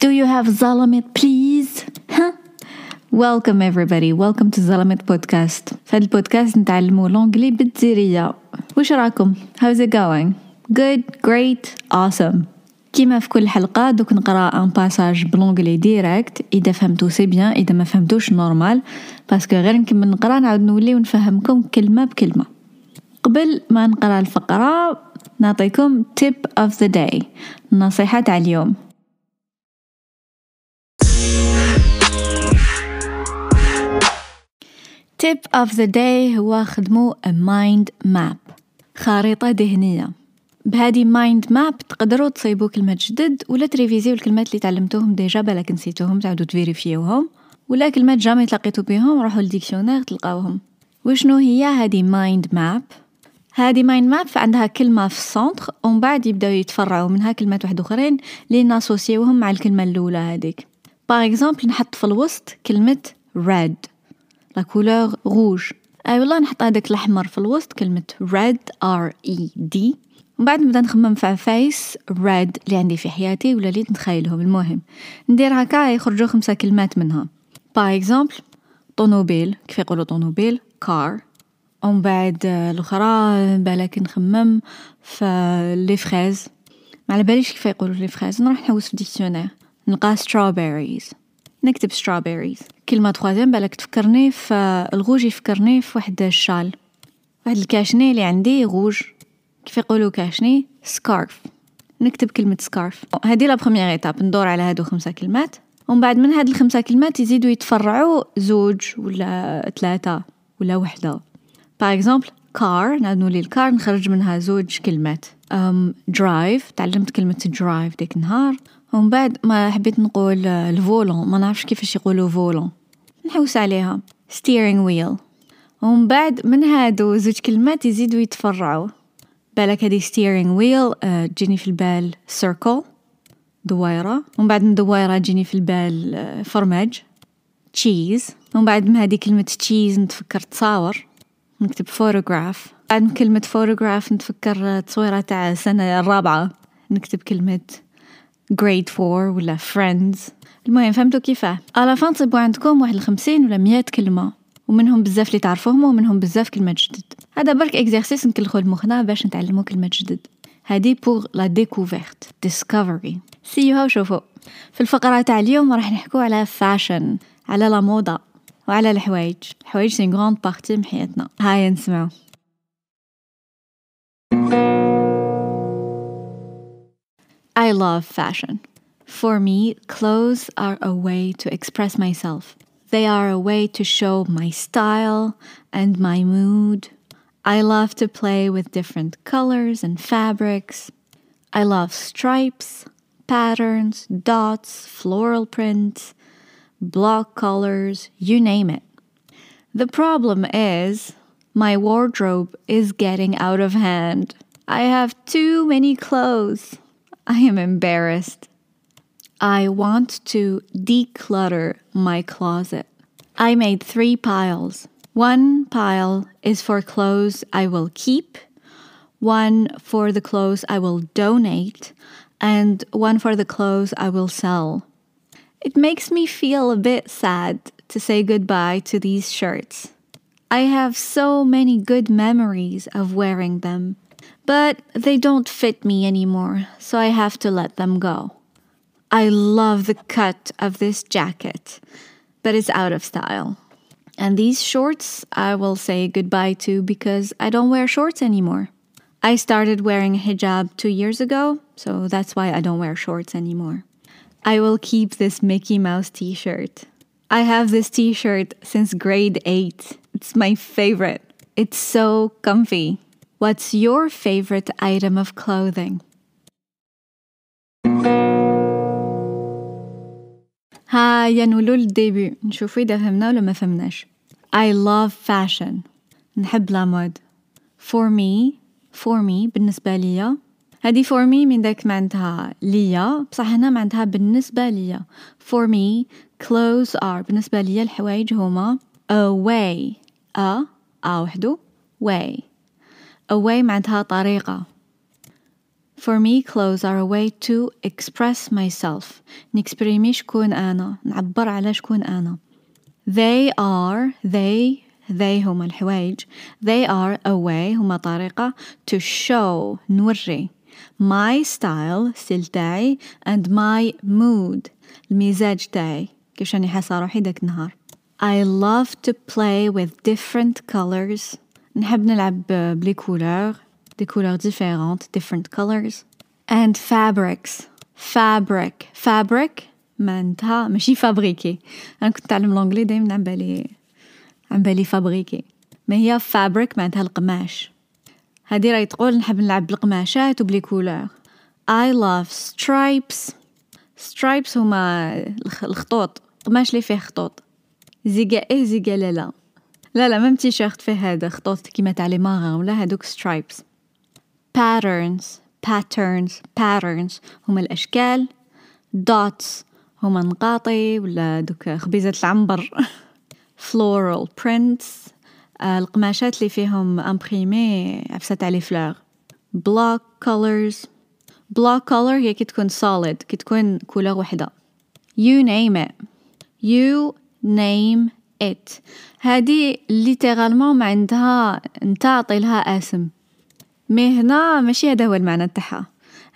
Do you have Zalamit please? Huh? Welcome everybody, welcome to Zalamit podcast. في هذا البودكاست نتعلموا l'anglais بالجزيرية. وش راكم؟ How's it going? Good, great, awesome. كيما في كل حلقة دوك نقرا un passage ب l'anglais direct اذا فهمتو c'est bien اذا ما فهمتوش normal parce que غير نكمل نقرا نعاود نولي ونفهمكم كلمة بكلمة قبل ما نقرا الفقرة نعطيكم tip of the day النصيحة تاع اليوم tip of the day هو خدمو a mind map. خريطة ذهنية. بهذه mind map تقدروا تصيبوا كلمات جدد ولا تريفيزيو الكلمات اللي تعلمتوهم déjà بالك نسيتوهم تعودوا تفيريفيوهم ولا كلمات jamais تلاقيتو بيهم روحوا لل dictionnaire تلقاوهم. وشنو هي هذه mind map هذه mind map عندها كلمة في ال centre ومن بعد يبداو يتفرعوا منها كلمات واحد أخرين اللي ناسوسيوهم مع الكلمة الأولى هذيك. par exemple نحط في الوسط كلمة red. la couleur rouge اي والله نحط هذاك الأحمر في الوسط كلمة red r e d. ومن بعد نبدأ نخمم في عفايس red اللي عندي في حياتي ولا اللي نتخيلهم. المهم ندير هكا يخرجوا خمسة كلمات منها. par exemple طونوبيل كيف يقولوا طونوبيل car ومن بعد الأخرى بالك نخمم في les fraises ما على باليش كيف يقولوا les fraises نروح نحوس في dictionnaire نلقى strawberries. نكتب strawberries. كلمة troisième بالك تفكرني في الغوج يفكرني في واحد الشال. واحد ال cache-nez اللي عندي غوج. كيف يقولوا cache-nez؟ scarf نكتب كلمة scarf هذه la première étape ندور على هادو خمسة كلمات. ومن بعد من هاد الخمسة كلمات يزيدوا يتفرعوا زوج ولا ثلاثة ولا وحدة. par exemple car نعود نولي ال car نخرج منها زوج كلمات. أم drive تعلمت كلمة drive ديك النهار. ومن بعد ما حبيت نقول ال volant ما نعرفش كيفاش يقولوا volant. نحوس عليها. Steering wheel. ومن بعد من هادو زوج كلمات يزيدوا يتفرعوا. بالك هذه steering wheel آه، تجيني في البال circle دويرة. ومن بعد من دويرة تجيني في البال آه، فرماج. Cheese. ومن بعد من هذه كلمة cheese نتفكر تصاور. نكتب photograph. بعد من كلمة photograph نتفكر تصويرة تاع السنة الرابعة. نكتب كلمة grade 4 ولا friends. المهم فهمتوا كيفاه على فان تصيبوا عندكم واحد الخمسين ولا مئة كلمة ومنهم بزاف اللي تعرفوهم ومنهم بزاف كلمات جدد هذا برك اكزرسيس نكلخو لمخنا باش نتعلمو كلمات جدد هادي pour la découverte discovery سيوها وشوفوا في الفقرة تاع اليوم راح نحكو على fashion على la mode وعلى الحوايج الحوايج c'est grande partie من حياتنا هاي نسمعو I love fashion. For me, clothes are a way to express myself. They are a way to show my style and my mood. I love to play with different colors and fabrics. I love stripes, patterns, dots, floral prints, block colors, you name it. The problem is, my wardrobe is getting out of hand. I have too many clothes. I am embarrassed. I want to declutter my closet. I made three piles. One pile is for clothes I will keep, one for the clothes I will donate, and one for the clothes I will sell. It makes me feel a bit sad to say goodbye to these shirts. I have so many good memories of wearing them, but they don't fit me anymore, so I have to let them go. I love the cut of this jacket, but it's out of style. And these shorts I will say goodbye to because I don't wear shorts anymore. I started wearing a hijab two years ago, so that's why I don't wear shorts anymore. I will keep this Mickey Mouse t shirt. I have this t shirt since grade 8. It's my favorite. It's so comfy. What's your favorite item of clothing? هيا نقولوا الديبي نشوفوا إذا فهمنا ولا ما فهمناش I love fashion نحب لا مود for me for me بالنسبة ليا هذه for me من داك معناتها ليا بصح هنا معناتها بالنسبة ليا for me clothes are بالنسبة ليا الحوايج هما a way a a وحدو way a way معناتها طريقة For me clothes are a way to express myself نكسبريمي شكون أنا نعبر على شكون أنا They are they they هما الحوايج they are a way هما طريقة to show نوري my style ستيل تاعي and my mood المزاج تاعي كيفاش راني حاسة روحي داك النهار I love to play with different colors نحب نلعب ب les couleurs des couleurs différentes different colors. And fabrics. Fabric. Fabric معناتها ماشي فابريكي أنا كنت نتعلم l'anglais دايما عم بالي عم بالي فابريكي ما هي fabric معناتها القماش. هذه راهي تقول نحب نلعب بالقماشات وب les couleurs I love stripes. Stripes هما الخطوط. قماش اللي فيه خطوط. زيقا إيه زيقا لا la même تيشيرت فيه هذا خطوط كيما تاع les marins ولا هادوك stripes. Patterns patterns patterns هما الأشكال. Dots هما نقاطي ولا دوك خبيزات العنبر. Floral prints. القماشات اللي فيهم imprimé عفسة تاع les fleurs block colors. Block color هي كي تكون solid كي تكون couleur وحدة. You name it. You name it هذه littéralement ما عندها نتعطي لها آسم. mais هنا ماشي هذا هو المعنى تاعها.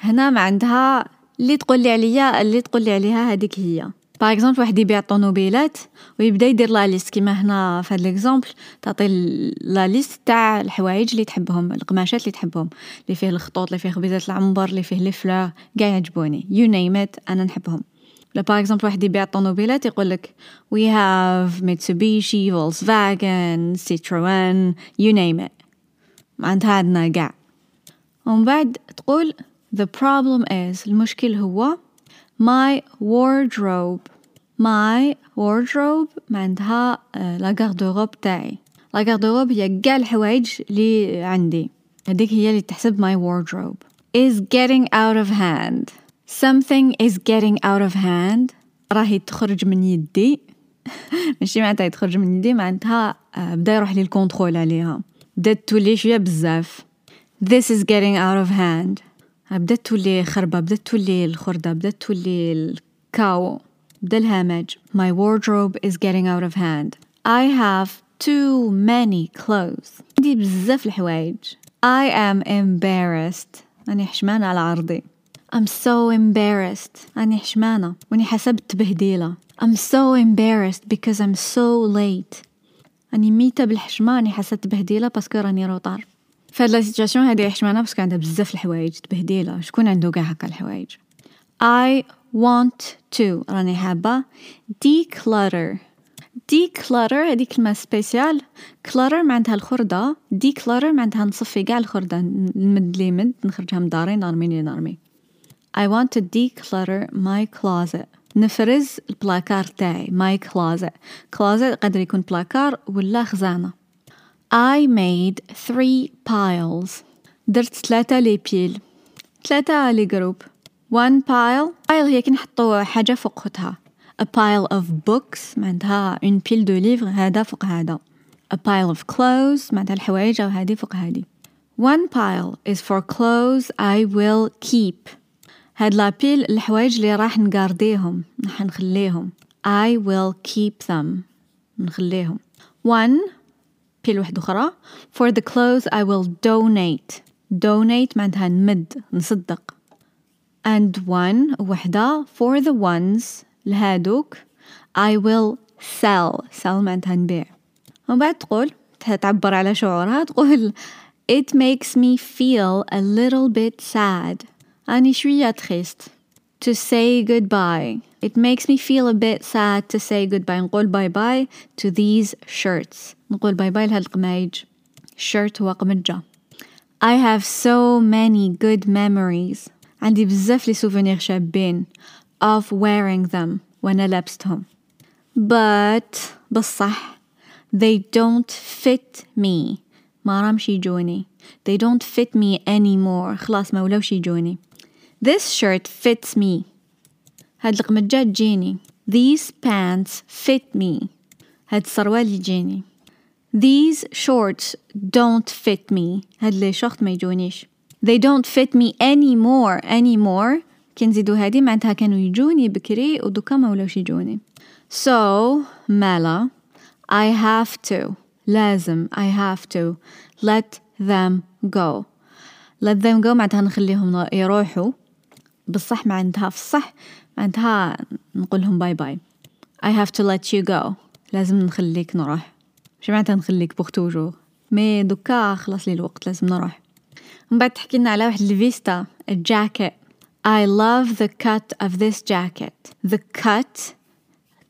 هنا ما عندها اللي تقول لي عليا اللي تقول لي عليها هذيك هي. par exemple واحد يبيع طونوبيلات ويبدا يدير la liste. كيما هنا في هذا l'exemple تعطي la liste تاع الحوايج اللي تحبهم القماشات اللي تحبهم. اللي فيه الخطوط اللي فيه خبيزات العنبر اللي فيه les fleurs كاع يعجبوني. you name it أنا نحبهم. ولا par exemple واحد يبيع طونوبيلات يقول لك we have Mitsubishi Volkswagen Citroën you name it معناتها عندنا كاع. ومن بعد تقول the problem is المشكل هو my wardrobe. My wardrobe معناتها la garde-robe تاعي. la garde-robe هي كاع الحوايج اللي عندي. هذيك هي اللي تحسب my wardrobe. Is getting out of hand. something is getting out of hand راهي تخرج من يدي ماشي معناتها تخرج من يدي معناتها بدا يروح لي الكونترول عليها بدات تولي شويه بزاف this is getting out of hand بدات تولي خربة بدات تولي الخردة بدات تولي الكاو بدا الهمج my wardrobe is getting out of hand I have too many clothes عندي بزاف الحوايج I am embarrassed أني حشمانة على عرضي I'm so embarrassed. أني حشمانة وأني حسبت بهديلة. I'm so embarrassed because I'm so late. أني ميتة بالحشمة. أني حسبت بهديلة parce que راني en retard. فهاد la situation هادي حشمانة parce que عندها بزاف الحوايج. تبهديلة شكون عنده قاع هكا الحوايج؟ I want to. راني حابة. Declutter. Declutter. هادي كلمة spécial clutter معناتها الخردة. Declutter معناتها نصفي قاع الخردة. نمد اللي نمد. نخرجها من داري. نرمي اللي نرمي. I want to declutter my closet نفرز البلاكار تاعي my closet closet قادر يكون بلاكار ولا خزانة I made three piles درت ثلاثة لي بيل ثلاثة لي جروب one pile pile هي كي نحطو حاجة فوق خوتها a pile of books معناتها une pile de livres هذا فوق هذا a pile of clothes معناتها الحوايج أو هذه فوق هذه one pile is for clothes I will keep هاد la pile الحوايج اللي راح نقارديهم راح نخليهم. I will keep them. نخليهم. One بيل واحدة أخرى. For the clothes I will donate. Donate معناتها نمد نصدق. And one وحدة. For the ones لهادوك I will sell. Sell معناتها نبيع. ومن بعد تقول تعبر على شعورها تقول it makes me feel a little bit sad. أني شوية تخيست to say goodbye it makes me feel a bit sad to say goodbye نقول باي باي to these shirts نقول باي باي لهاد القمايج shirt هو قمجة I have so many good memories عندي بزاف لي سوفونير شابين of wearing them وانا لابستهم but بصح they don't fit me ما رامش يجوني they don't fit me anymore خلاص ما ولاوش يجوني this shirt fits me هاد القمجة تجيني these pants fit me هاد السروال يجيني These shorts don't fit me هاد لي شورت ما يجونيش they don't fit me anymore anymore كي نزيدو هادي معناتها كانوا يجوني بكري ودوكا ما ولاوش يجوني so مالا I have to لازم I have to let them go let them go معناتها نخليهم يروحوا بالصح معناتها في الصح معناتها نقولهم bye bye I have to let you go. لازم نخليك نروح. مش معناتها نخليك pour toujours مي دوكا خلص لي الوقت لازم نروح. من بعد تحكي لنا على واحد الفيستا الجاكيت I love the cut of this jacket. The cut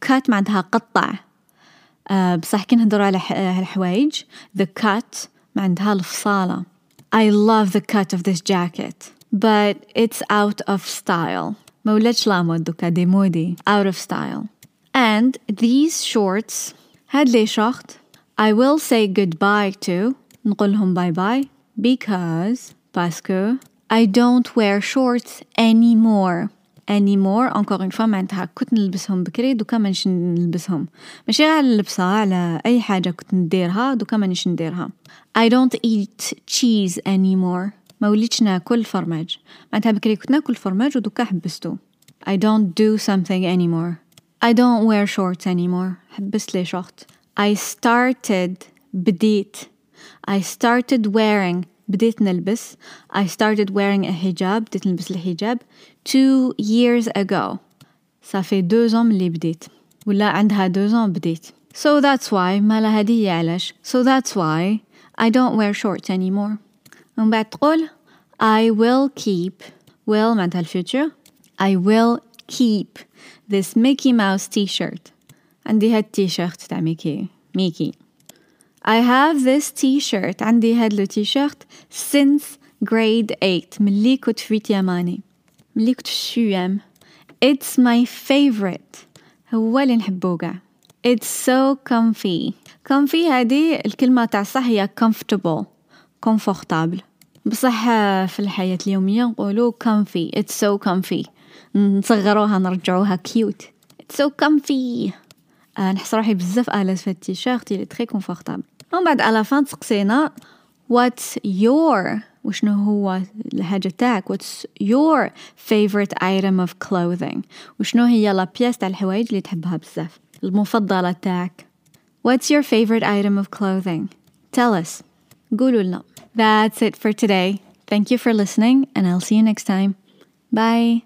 cut معناتها قطع. uh, بصح كي نهضروا على الحوايج. The cut معناتها الفصالة. I love the cut of this jacket. but it's out of style ما ولاتش لامود دوكا دي مودي out of style and these shorts هاد لي شورت I will say goodbye to نقولهم باي باي because باسكو I don't wear shorts anymore anymore encore une fois معناتها كنت نلبسهم بكري دوكا مانيش نلبسهم ماشي غير على اللبسة على أي حاجة كنت نديرها دوكا مانيش نديرها I don't eat cheese anymore ما وليتش ناكل فرماج معناتها بكري كنت ناكل فرماج ودوكا حبستو I don't do something anymore I don't wear shorts anymore حبست لي شورت I started بديت I started wearing بديت نلبس I started wearing a hijab بديت نلبس الحجاب two years ago صافي دو زون ملي بديت ولا عندها دو زون بديت so that's why مالا هادي هي علاش so that's why I don't wear shorts anymore ومن بعد تقول I will keep will معناتها الفيوتشر I will keep this Mickey Mouse t-shirt عندي هاد التيشيرت تاع ميكي ميكي I have this t-shirt عندي هاد لو تيشيرت since grade 8 ملي كنت في تياماني ملي كنت في الشيام It's my favorite هو اللي نحبو قاع It's so comfy comfy هذه الكلمة تاع صح هي comfortable comfortable بصح في الحياة اليومية نقولو comfy. It's so comfy. نصغروها نرجعوها cute. It's so comfy. آه نحس روحي بزاف à l'aise في ال t-shirt. il est très confortable ومن بعد à la fin تسقسينا. What's your وشنو هو الحاجة تاعك؟ What's your favorite item of clothing وشنو هي لا بياس تاع الحوايج اللي تحبها بزاف؟ المفضلة تاعك. What's your favorite item of clothing tell us. قولوا لنا that's it for today. Thank you for listening and I'll see you next time. Bye